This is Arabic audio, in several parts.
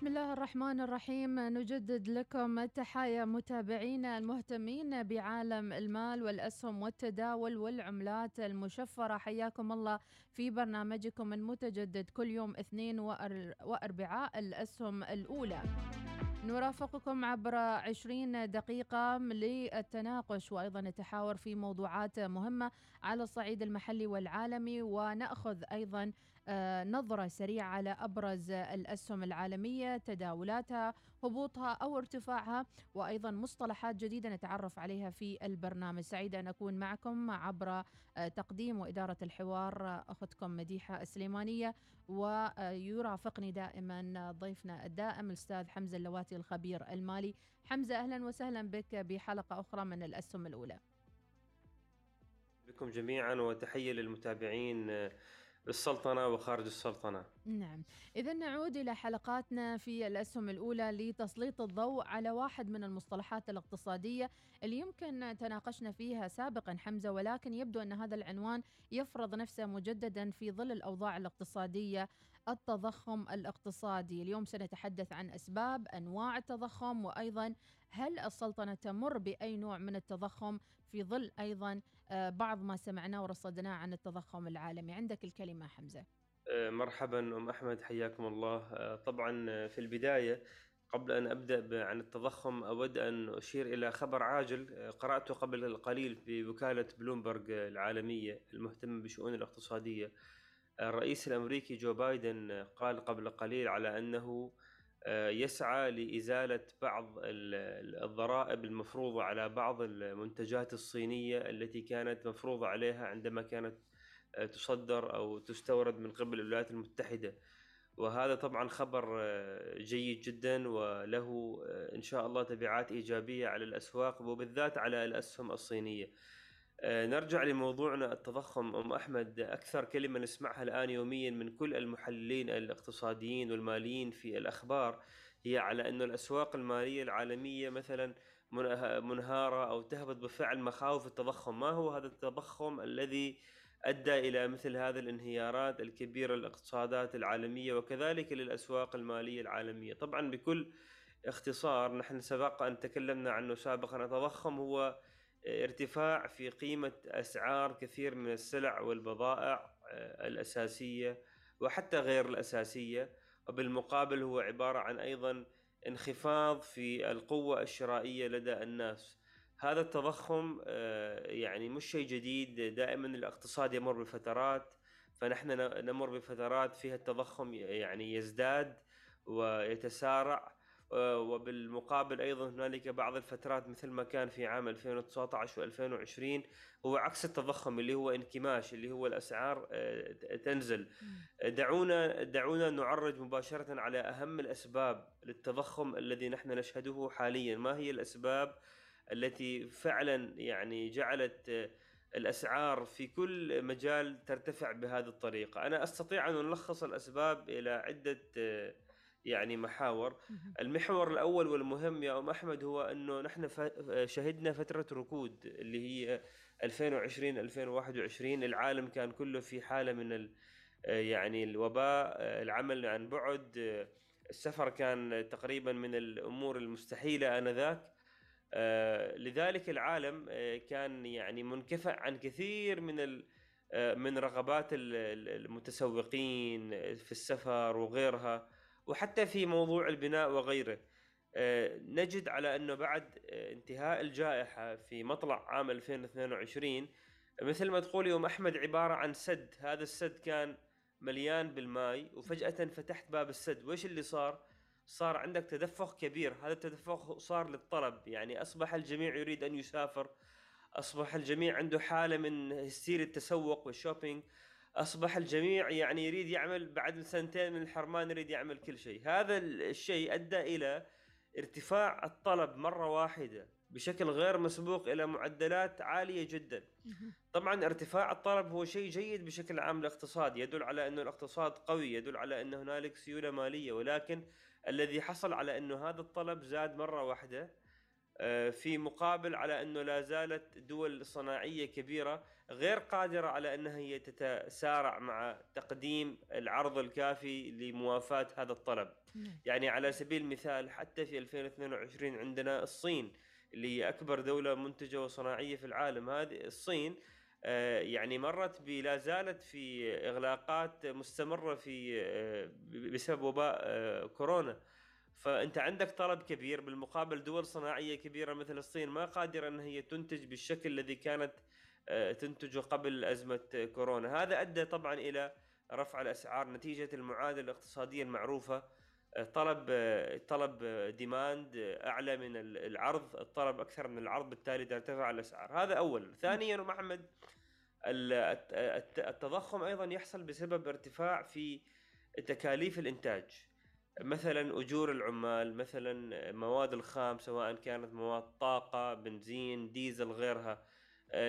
بسم الله الرحمن الرحيم. نجدد لكم التحايا متابعينا المهتمين بعالم المال والأسهم والتداول والعملات المشفرة. حياكم الله في برنامجكم المتجدد كل يوم اثنين وأربعاء الأسهم الأولى. نرافقكم عبر 20 دقيقة للتناقش وأيضا نتحاور في موضوعات مهمة على الصعيد المحلي والعالمي ونأخذ أيضا نظرة سريعة على أبرز الأسهم العالمية تداولاتها هبوطها أو ارتفاعها وأيضا مصطلحات جديدة نتعرف عليها في البرنامج. سعيدة أن أكون معكم عبر آه، تقديم وإدارة الحوار آه، أختكم مديحة السليمانية ويرافقني دائما ضيفنا الدائم الأستاذ حمزة اللواتي الخبير المالي. حمزة أهلا وسهلا بك بحلقة أخرى من الأسهم الأولى. بكم جميعا وتحية للمتابعين بالسلطنة وخارج السلطنة. نعم. إذا نعود إلى حلقاتنا في الأسهم الأولى لتسليط الضوء على واحد من المصطلحات الاقتصادية اللي يمكن تناقشنا فيها سابقا حمزة ولكن يبدو أن هذا العنوان يفرض نفسه مجددا في ظل الأوضاع الاقتصادية التضخم الاقتصادي. اليوم سنتحدث عن أسباب أنواع التضخم وأيضا هل السلطنة تمر بأي نوع من التضخم في ظل أيضا بعض ما سمعناه ورصدناه عن التضخم العالمي. عندك الكلمة حمزة. آه، مرحبا أم أحمد حياكم الله. آه، طبعا في البداية قبل أن أبدأ عن التضخم أود أن أشير إلى خبر عاجل قرأته قبل القليل في وكالة بلومبرج العالمية المهتمة بالشؤون الاقتصادية. الرئيس الأمريكي جو بايدن قال قبل قليل على أنه آه، يسعى لإزالة بعض الضرائب المفروضة على بعض المنتجات الصينية التي كانت مفروضة عليها عندما كانت آه، تصدر أو تستورد من قبل الولايات المتحدة. وهذا طبعا خبر آه، جيد جدا وله إن شاء الله تبعات إيجابية على الأسواق وبالذات على الأسهم الصينية. آه، نرجع لموضوعنا التضخم. أم أحمد أكثر كلمة نسمعها الآن يوميا من كل المحللين الاقتصاديين والماليين في الأخبار هي على إنه الأسواق المالية العالمية مثلا منهارة أو تهبط بفعل مخاوف التضخم، ما هو هذا التضخم الذي أدى إلى مثل هذه الانهيارات الكبيرة للاقتصادات العالمية وكذلك للأسواق المالية العالمية، طبعا بكل اختصار نحن سبق أن تكلمنا عنه سابقا. التضخم هو ارتفاع في قيمة أسعار كثير من السلع والبضائع آه، الأساسية وحتى غير الأساسية. وبالمقابل هو عبارة عن أيضا انخفاض في القوة الشرائية لدى الناس. هذا التضخم آه، يعني مش شيء جديد. دائما الاقتصاد يمر بفترات فنحن نمر بفترات فيها التضخم يعني يزداد ويتسارع. وبالمقابل أيضا هنالك بعض الفترات مثل ما كان في عام 2019 و2020 هو عكس التضخم اللي هو انكماش اللي هو الأسعار آه، تنزل. دعونا دعونا نعرج مباشرة على أهم الأسباب للتضخم الذي نحن نشهده حاليا. ما هي الأسباب التي فعلا يعني جعلت آه، الأسعار في كل مجال ترتفع بهذه الطريقة؟ أنا أستطيع أن ألخص الأسباب إلى عدة يعني محاور. المحور الأول والمهم يا أم أحمد هو إنه نحن شهدنا فترة ركود اللي هي 2020 2021 العالم كان كله في حالة من يعني الوباء العمل عن بعد. السفر كان تقريبا من الأمور المستحيلة آنذاك. لذلك العالم كان يعني منكفأ عن كثير من آه، من رغبات المتسوقين في السفر وغيرها. وحتى في موضوع البناء وغيره. آه، نجد على أنه بعد انتهاء الجائحة في مطلع عام 2022 مثل ما تقول يوم أحمد عبارة عن سد. هذا السد كان مليان بالماء وفجأة فتحت باب السد. وش اللي صار؟ صار عندك تدفق كبير. هذا التدفق صار للطلب. يعني أصبح الجميع يريد أن يسافر أصبح الجميع عنده حالة من هستيريا التسوق والشوبينج. أصبح الجميع يعني يريد يعمل بعد سنتين من الحرمان يريد يعمل كل شيء. هذا الشيء أدى إلى ارتفاع الطلب مرة واحدة بشكل غير مسبوق إلى معدلات عالية جدا. طبعا ارتفاع الطلب هو شيء جيد بشكل عام للاقتصاد، يدل على انه الاقتصاد قوي، يدل على أن هنالك سيولة مالية، ولكن الذي حصل على انه هذا الطلب زاد مرة واحدة في مقابل على أنه لا زالت دول صناعية كبيرة غير قادرة على أنها هي تتسارع مع تقديم العرض الكافي لموافاة هذا الطلب. نعم. يعني على سبيل المثال حتى في 2022 عندنا الصين اللي هي أكبر دولة منتجة وصناعية في العالم هذه الصين آه، يعني مرت بلا زالت في إغلاقات مستمرة في آه، بسبب وباء آه، كورونا فأنت عندك طلب كبير بالمقابل دول صناعية كبيرة مثل الصين ما قادرة أن هي تنتج بالشكل الذي كانت تنتجه قبل أزمة كورونا. هذا أدى طبعا إلى رفع الأسعار نتيجة المعادلة الاقتصادية المعروفة. طلب طلب ديماند أعلى من العرض. الطلب أكثر من العرض بالتالي ترتفع الأسعار. هذا اولا ثانيا محمد التضخم أيضا يحصل بسبب ارتفاع في تكاليف الإنتاج. مثلا أجور العمال مثلا مواد الخام سواء كانت مواد طاقة بنزين ديزل غيرها.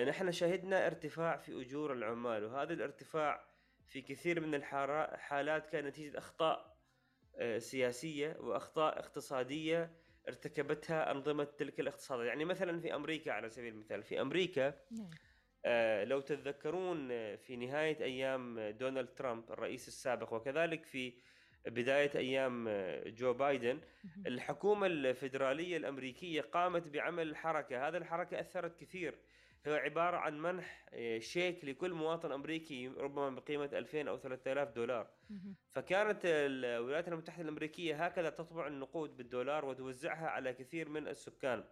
نحن شهدنا ارتفاع في أجور العمال وهذا الارتفاع في كثير من الحالات كان نتيجة أخطاء آه، سياسية وأخطاء اقتصادية ارتكبتها أنظمة تلك الاقتصادات، يعني مثلا في أمريكا على سبيل المثال، في أمريكا نعم. آه لو تتذكرون آه، في نهاية أيام دونالد ترامب الرئيس السابق وكذلك في بداية أيام آه، جو بايدن. الحكومة الفيدرالية الأمريكية قامت بعمل حركة، هذا الحركة أثرت كثير. هو عبارة عن منح آه، شيك لكل مواطن أمريكي ربما بقيمة 2000 أو 3000 دولار. فكانت الولايات المتحدة الأمريكية هكذا تطبع النقود بالدولار وتوزعها على كثير من السكان.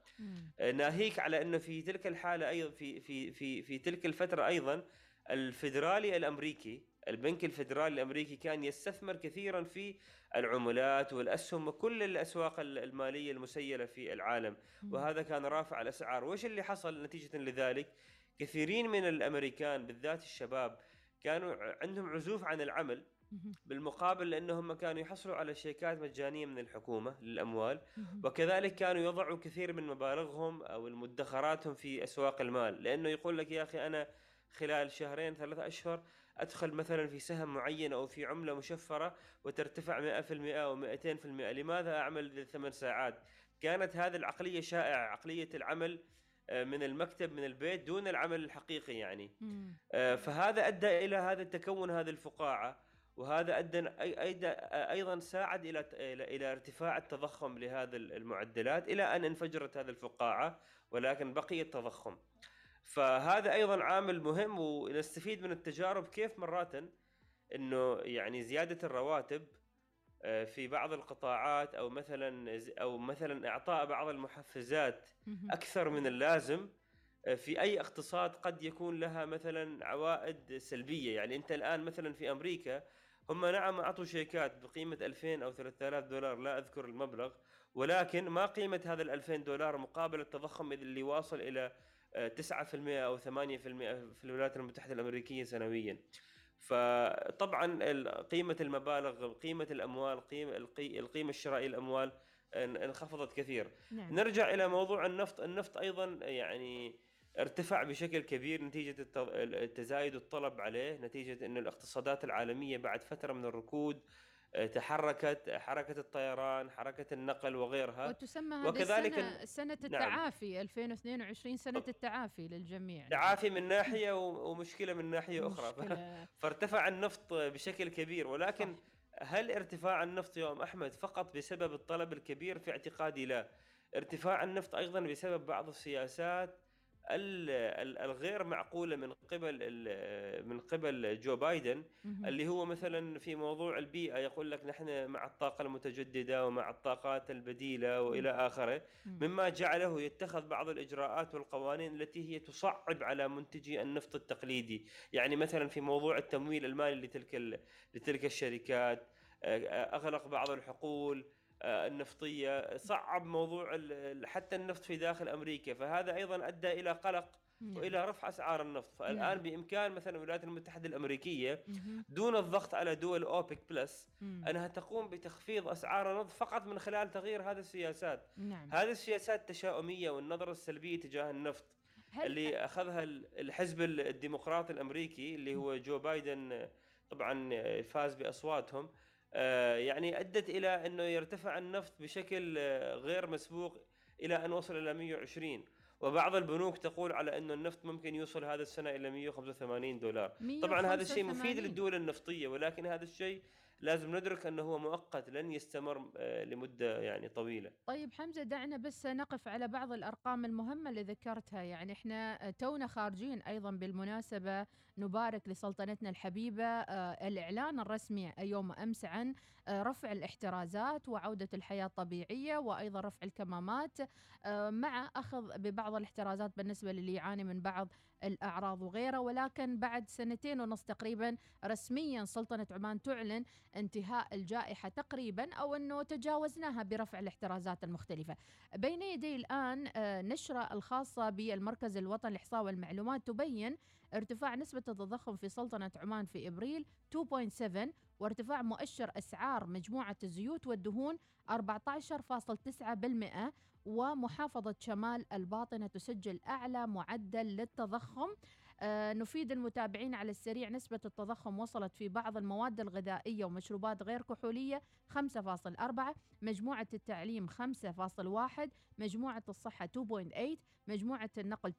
آه، ناهيك على أنه في تلك الحالة أيضا في, في, في, في تلك الفترة أيضا الفيدرالي الأمريكي البنك الفيدرالي الأمريكي كان يستثمر كثيرا في العملات والأسهم وكل الأسواق المالية المسيلة في العالم. وهذا كان رافع الأسعار. وش اللي حصل نتيجة لذلك؟ كثيرين من الأمريكان بالذات الشباب كانوا عندهم عزوف عن العمل بالمقابل لأنهم كانوا يحصلوا على شيكات مجانية من الحكومة للأموال. وكذلك كانوا يضعوا كثير من مبالغهم أو مدخراتهم في أسواق المال. لأنه يقول لك يا أخي أنا خلال شهرين ثلاثة أشهر أدخل مثلا في سهم معين أو في عملة مشفرة وترتفع 100% أو 200% لماذا أعمل ثمان ساعات؟ كانت هذه العقلية شائعة عقلية العمل آه، من المكتب من البيت دون العمل الحقيقي يعني. آه، فهذا أدى إلى هذا التكون هذه الفقاعة وهذا أدى أيضا ساعد إلى إلى ارتفاع التضخم لهذا المعدلات إلى أن انفجرت هذه الفقاعة ولكن بقي التضخم. فهذا أيضا عامل مهم ونستفيد من التجارب كيف مرات إنه يعني زيادة الرواتب آه، في بعض القطاعات أو مثلا أو مثلا إعطاء بعض المحفزات أكثر من اللازم آه، في أي اقتصاد قد يكون لها مثلا عوائد سلبية. يعني أنت الآن مثلا في أمريكا هم نعم أعطوا شيكات بقيمة 2000 أو 3000 دولار لا أذكر المبلغ ولكن ما قيمة هذا ال 2000 دولار مقابل التضخم اللي واصل إلى 9% أو 8% في الولايات المتحدة الأمريكية سنويا. فطبعا قيمة المبالغ قيمة الأموال قيمه القيمة الشرائية للاموال انخفضت كثير. نعم. نرجع إلى موضوع النفط. النفط أيضا يعني ارتفع بشكل كبير نتيجة تزايد الطلب عليه نتيجة أن الاقتصادات العالمية بعد فترة من الركود تحركت حركة الطيران حركة النقل وغيرها. وتسمى هذه وكذلك السنة, سنة نعم. التعافي نعم 2022 سنة التعافي للجميع. تعافي من ناحية ومشكلة من ناحية أخرى. فارتفع النفط بشكل كبير. ولكن صح. هل ارتفاع النفط يوم أحمد فقط بسبب الطلب الكبير في اعتقادي؟ لا. ارتفاع النفط أيضا بسبب بعض السياسات الغير معقولة من قبل من قبل جو بايدن اللي هو مثلا في موضوع البيئة يقول لك نحن مع الطاقة المتجددة ومع الطاقات البديلة وإلى آخره. مما جعله يتخذ بعض الإجراءات والقوانين التي هي تصعب على منتجي النفط التقليدي. يعني مثلا في موضوع التمويل المالي لتلك لتلك الشركات أغلق بعض الحقول آه، النفطية صعب موضوع حتى النفط في داخل أمريكا فهذا أيضا أدى إلى قلق نعم. وإلى رفع أسعار النفط فالآن نعم. بإمكان مثلا الولايات المتحدة الأمريكية دون الضغط على دول أوبك بلس أنها تقوم بتخفيض أسعار النفط فقط من خلال تغيير هذه السياسات نعم. هذه السياسات التشاؤميه والنظرة السلبية تجاه النفط اللي أخذها الحزب الديمقراطي الأمريكي اللي هو جو بايدن طبعا فاز بأصواتهم آه، يعني أدت إلى أنه يرتفع النفط بشكل آه، غير مسبوق إلى أن وصل إلى 120 وبعض البنوك تقول على أنه النفط ممكن يوصل هذا السنة إلى 185 دولار 185. طبعا هذا الشيء مفيد للدول النفطية ولكن هذا الشيء لازم ندرك أنه هو مؤقت لن يستمر آه، لمدة يعني طويلة. طيب حمزة دعنا بس نقف على بعض الأرقام المهمة اللي ذكرتها يعني إحنا تونا خارجين أيضا بالمناسبة نبارك لسلطنتنا الحبيبة آه، الإعلان الرسمي يوم أمس عن آه، رفع الاحترازات وعودة الحياة الطبيعية وأيضا رفع الكمامات مع أخذ ببعض الاحترازات بالنسبة للي يعاني من بعض الأعراض وغيره ولكن بعد سنتين ونص تقريبا رسميا سلطنة عمان تعلن انتهاء الجائحة تقريبا أو أنه تجاوزناها برفع الاحترازات المختلفة. بين يدي الآن آه، نشرة الخاصة بالمركز الوطني للإحصاء والمعلومات تبين ارتفاع نسبة التضخم في سلطنة عمان في إبريل 2.7 وارتفاع مؤشر أسعار مجموعة الزيوت والدهون 14.9% ومحافظة شمال الباطنة تسجل أعلى معدل للتضخم. نفيد المتابعين على السريع. نسبة التضخم وصلت في بعض المواد الغذائية ومشروبات غير كحولية 5.4 مجموعة التعليم 5.1 مجموعة الصحة 2.8 مجموعة النقل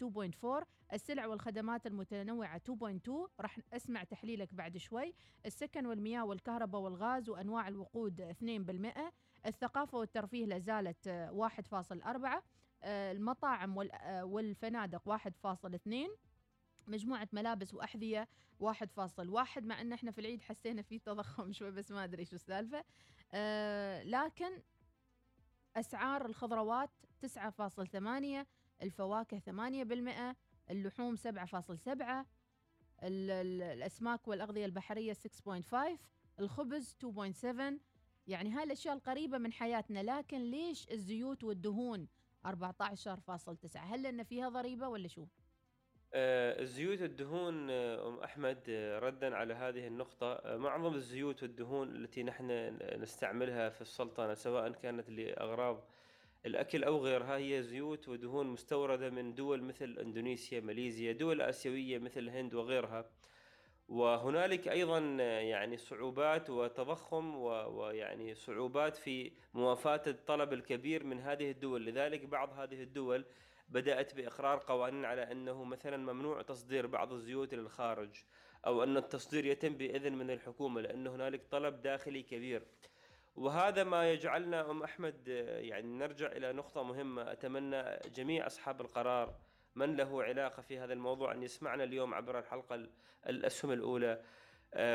2.4 السلع والخدمات المتنوعة 2.2 راح أسمع تحليلك بعد شوي. السكن والمياه والكهرباء والغاز وأنواع الوقود 2% الثقافة والترفيه لازالت 1.4 آه، المطاعم آه، والفنادق 1.2 مجموعة ملابس وأحذية 1.1 مع أن إحنا في العيد حسينا في تضخم شوي بس ما أدري شو السالفة. آه لكن أسعار الخضروات 9.8 الفواكه 8% اللحوم 7.7 الأسماك والأغذية البحرية 6.5 الخبز 2.7 يعني هاي الأشياء القريبة من حياتنا لكن ليش الزيوت والدهون 14.9 هل لأن فيها ضريبة ولا شو؟ آه، الزيوت والدهون آه، أم أحمد آه، ردا على هذه النقطة معظم الزيوت والدهون التي نحن نستعملها في السلطنة سواء كانت لأغراض الأكل أو غيرها هي زيوت ودهون مستوردة من دول مثل إندونيسيا، ماليزيا، دول آسيوية مثل الهند وغيرها. وهنالك أيضا يعني صعوبات وتضخم ويعني صعوبات في موافاة الطلب الكبير من هذه الدول، لذلك بعض هذه الدول بدأت بإقرار قوانين على أنه مثلا ممنوع تصدير بعض الزيوت للخارج أو أن التصدير يتم بإذن من الحكومة لأن هنالك طلب داخلي كبير. وهذا ما يجعلنا أم أحمد يعني نرجع إلى نقطة مهمة. أتمنى جميع أصحاب القرار من له علاقة في هذا الموضوع أن يسمعنا اليوم عبر الحلقة الأسهم الأولى.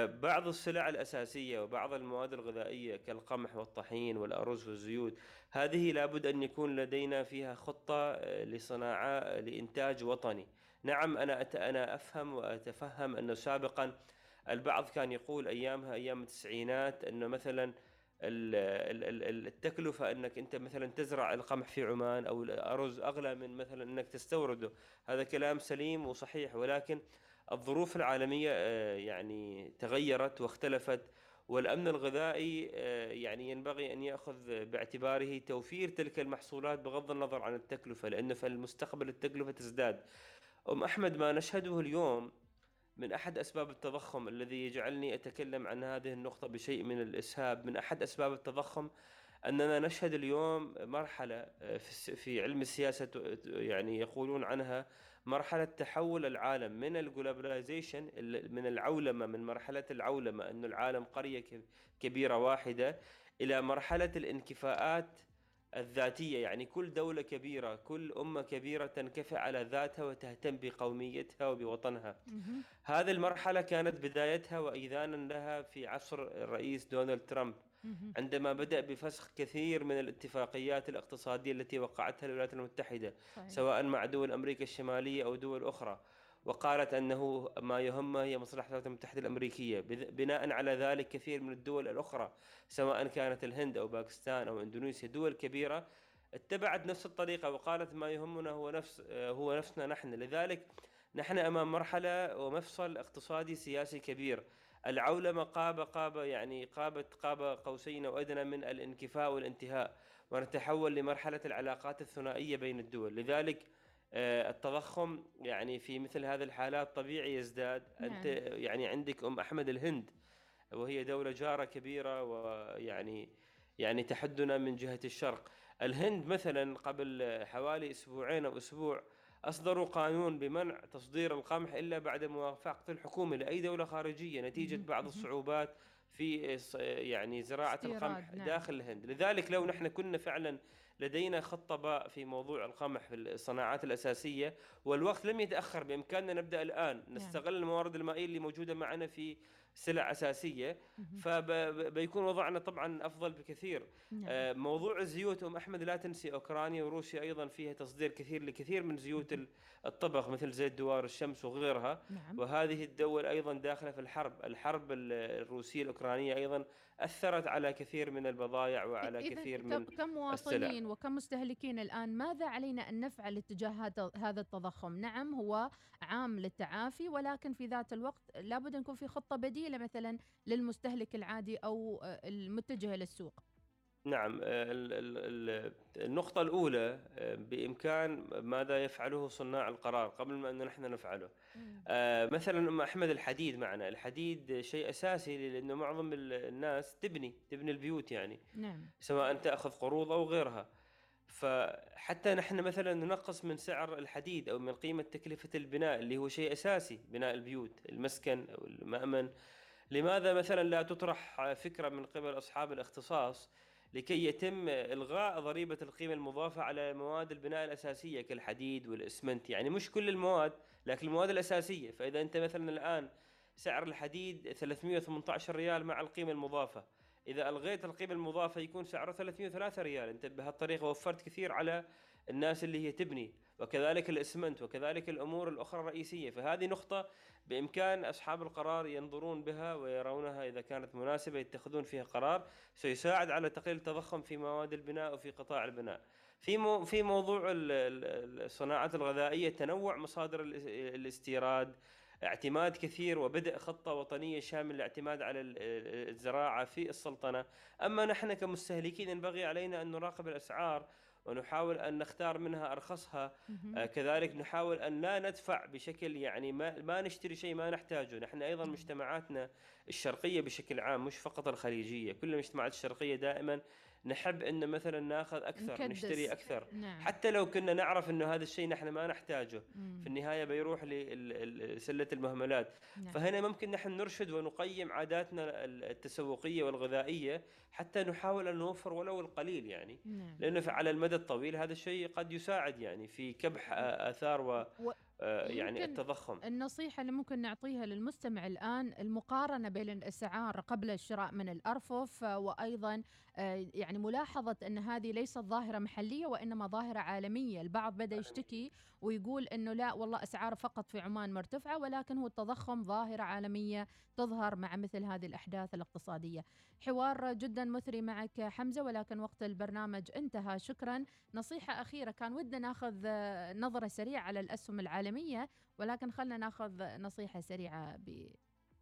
بعض السلع الأساسية وبعض المواد الغذائية كالقمح والطحين والأرز والزيوت هذه لابد أن يكون لدينا فيها خطة آه، لصناعة لإنتاج وطني. نعم أنا أنا أفهم وأتفهم أنه سابقا البعض كان يقول أيامها أيام التسعينات أنه مثلا التكلفة أنك أنت مثلا تزرع القمح في عمان أو الأرز أغلى من مثلا أنك تستورده. هذا كلام سليم وصحيح ولكن الظروف العالمية آه، يعني تغيرت واختلفت والأمن الغذائي آه، يعني ينبغي أن يأخذ باعتباره توفير تلك المحصولات بغض النظر عن التكلفة لأنه في المستقبل التكلفة تزداد. أم أحمد ما نشهده اليوم من أحد أسباب التضخم الذي يجعلني أتكلم عن هذه النقطة بشيء من الإسهاب من أحد أسباب التضخم أننا نشهد اليوم مرحلة آه، في علم السياسة يعني يقولون عنها مرحلة تحول العالم من الجلوبلايزيشن من العولمة من مرحلة العولمة أن العالم قرية كبيرة واحدة إلى مرحلة الانكفاءات الذاتية يعني كل دولة كبيرة كل أمة كبيرة تنكفئ على ذاتها وتهتم بقوميتها وبوطنها. هذه المرحلة كانت بدايتها وإذانا لها في عصر الرئيس دونالد ترامب. عندما بدأ بفسخ كثير من الاتفاقيات الاقتصادية التي وقعتها الولايات المتحدة صحيح. سواء مع دول أمريكا الشمالية أو دول أخرى وقالت أنه ما يهمها هي مصلحة الولايات المتحدة الأمريكية. بناء على ذلك كثير من الدول الأخرى سواء كانت الهند أو باكستان أو إندونيسيا دول كبيرة اتبعت نفس الطريقة وقالت ما يهمنا هو نفس هو نفسنا نحن. لذلك نحن أمام مرحلة ومفصل اقتصادي سياسي كبير. العولمة قاب قاب يعني قابت قاب قوسين أو أدنى من الانكفاء والانتهاء ونتحول لمرحلة العلاقات الثنائية بين الدول. لذلك آه، التضخم يعني في مثل هذه الحالات طبيعي يزداد. أنت نعم. يعني عندك أم أحمد الهند وهي دولة جارة كبيرة ويعني يعني تحدنا من جهة الشرق. الهند مثلا قبل حوالي أسبوعين أو أسبوع أصدروا قانون بمنع تصدير القمح إلا بعد موافقة الحكومة لأي دولة خارجية نتيجة بعض. الصعوبات في يعني زراعة القمح نعم. داخل الهند لذلك لو نحن كنا فعلا لدينا خطة باء في موضوع القمح في الصناعات الأساسية والوقت لم يتأخر بإمكاننا نبدأ الآن نستغل الموارد المائية اللي موجودة معنا في سلع أساسية مهم. فبيكون وضعنا طبعا أفضل بكثير. نعم. آه، موضوع الزيوت أم أحمد لا تنسي أوكرانيا وروسيا أيضا فيها تصدير كثير لكثير من زيوت ال- الطبخ مثل زيت دوار الشمس وغيرها. نعم. وهذه الدول أيضا داخلة في الحرب، الحرب ال- الروسية الأوكرانية أيضا أثرت على كثير من البضائع وعلى إذن كثير كم- من كمواطنين وكمستهلكين الآن؟ ماذا علينا أن نفعل اتجاه هذا التضخم؟ نعم هو عام للتعافي ولكن في ذات الوقت لابد أن يكون في خطة بديلة مثلا للمستهلك العادي أو آه، المتجه للسوق. نعم آه، ال- ال- ال- النقطة الأولى آه، بإمكان ماذا يفعله صناع القرار قبل ما أن نحن نفعله. مثلا أم أحمد الحديد معنا. الحديد شيء أساسي لأنه معظم ال- الناس تبني تبني البيوت يعني نعم. سواء تأخذ قروض أو غيرها. فحتى نحن مثلا ننقص من سعر الحديد أو من قيمة تكلفة البناء اللي هو شيء أساسي بناء البيوت المسكن أو المأمن. لماذا مثلا لا تطرح فكرة من قبل أصحاب الاختصاص لكي يتم إلغاء ضريبة القيمة المضافة على مواد البناء الأساسية كالحديد والإسمنت؟ يعني مش كل المواد لكن المواد الأساسية. فإذا أنت مثلا الآن سعر الحديد 318 ريال مع القيمة المضافة. إذا ألغيت القيمة المضافة يكون سعره 303 ريال. أنت بهالطريقة وفرت كثير على الناس اللي هي تبني. وكذلك الاسمنت وكذلك الأمور الاخرى الرئيسية. فهذه نقطة بإمكان أصحاب القرار ينظرون بها ويرونها إذا كانت مناسبة يتخذون فيها قرار. سيساعد على تقليل التضخم في مواد البناء وفي قطاع البناء. في مو في موضوع ال- ال- الصناعات الغذائية تنوع مصادر الاس- الاستيراد اعتماد كثير وبدء خطة وطنية شامله للاعتماد على ال- ال- الزراعة في السلطنة. أما نحن كمستهلكين ينبغي علينا أن نراقب الأسعار ونحاول أن نختار منها أرخصها. مهم. آه، كذلك نحاول أن لا ندفع بشكل يعني ما ما نشتري شيء ما نحتاجه، نحن أيضا مجتمعاتنا الشرقية بشكل عام مش فقط الخليجية، كل المجتمعات الشرقية دائما نحب إن مثلا ناخذ أكثر، نكدس. نشتري أكثر، نعم حتى لو كنا نعرف إنه هذا الشيء نحن ما نحتاجه، مم. في النهاية بيروح لسله المهملات، نعم. فهنا ممكن نحن نرشد ونقيم عاداتنا التسوقية والغذائية حتى نحاول أن نوفر ولو القليل يعني. نعم لأنه على المدى الطويل هذا الشيء قد يساعد يعني في كبح آثار و و- يعني يمكن التضخم. النصيحة اللي ممكن نعطيها للمستمع الآن المقارنة بين الأسعار قبل الشراء من الأرفف آه، وأيضا آه، يعني ملاحظة أن هذه ليست ظاهرة محلية وإنما ظاهرة عالمية. البعض بدأ يشتكي ويقول أنه لا والله أسعار فقط في عمان مرتفعة ولكن هو التضخم ظاهرة عالمية تظهر مع مثل هذه الأحداث الاقتصادية. حوار جدا مثري معك حمزة ولكن وقت البرنامج انتهى. شكرا. نصيحة أخيرة كان ودنا ناخذ آه، نظرة سريعة على الأسهم العالمية. ولكن خلنا ناخذ نصيحة سريعة ب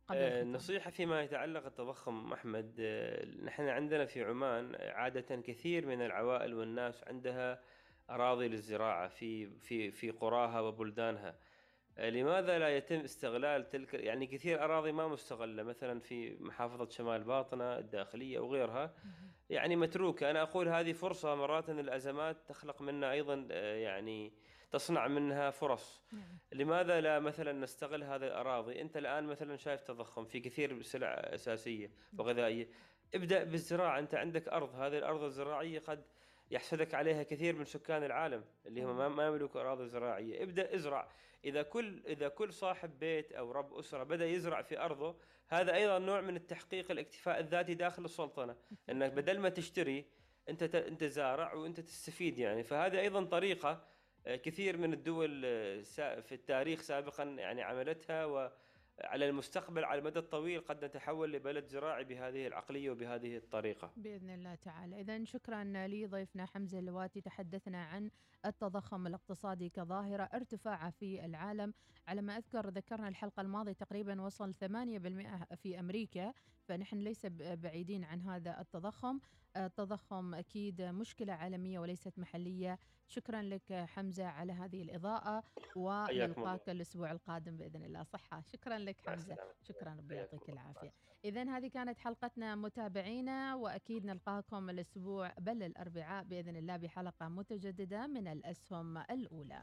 قبل آه،. النصيحة فيما يتعلق التضخم أحمد آه، نحن عندنا في عمان عادة كثير من العوائل والناس عندها أراضي للزراعة في في في قراها وبلدانها آه، لماذا لا يتم استغلال تلك يعني كثير أراضي ما مستغلة مثلا في محافظة شمال باطنة الداخلية وغيرها. يعني متروكة أنا أقول هذه فرصة مرات الأزمات تخلق منا أيضا آه، يعني تصنع منها فرص. نعم. لماذا لا مثلا نستغل هذه الأراضي؟ أنت الآن مثلا شايف تضخم في كثير سلع أساسية وغذائية. ابدأ بالزراعة. أنت عندك أرض. هذه الأرض الزراعية قد يحسدك عليها كثير من سكان العالم اللي هم ما- يملكوا أراضي زراعية. ابدأ ازرع. إذا كل إذا كل صاحب بيت أو رب أسرة بدأ يزرع في أرضه هذا أيضا نوع من التحقيق الاكتفاء الذاتي داخل السلطنة. أنك بدل ما تشتري أنت أنت زارع وأنت تستفيد يعني. فهذه أيضا طريقة كثير من الدول آه، في التاريخ سابقا يعني عملتها وعلى المستقبل على المدى الطويل قد نتحول لبلد زراعي بهذه العقلية وبهذه الطريقة. بإذن الله تعالى. اذا شكرا لضيفنا حمزة اللواتي تحدثنا عن التضخم الاقتصادي كظاهرة ارتفاع في العالم. على ما أذكر ذكرنا الحلقة الماضية تقريبا وصل 8% في أمريكا. فنحن ليس بعيدين عن هذا التضخم. التضخم أكيد مشكلة عالمية وليست محلية. شكرا لك حمزة على هذه الإضاءة الله. ونلقاك الأسبوع القادم بإذن الله. صحة. شكرا لك السلامة. شكرا ربي يعطيك العافية. إذا هذه كانت حلقتنا متابعينا وأكيد نلقاكم الأسبوع بل الأربعاء بإذن الله بحلقة متجددة من الأسهم الأولى.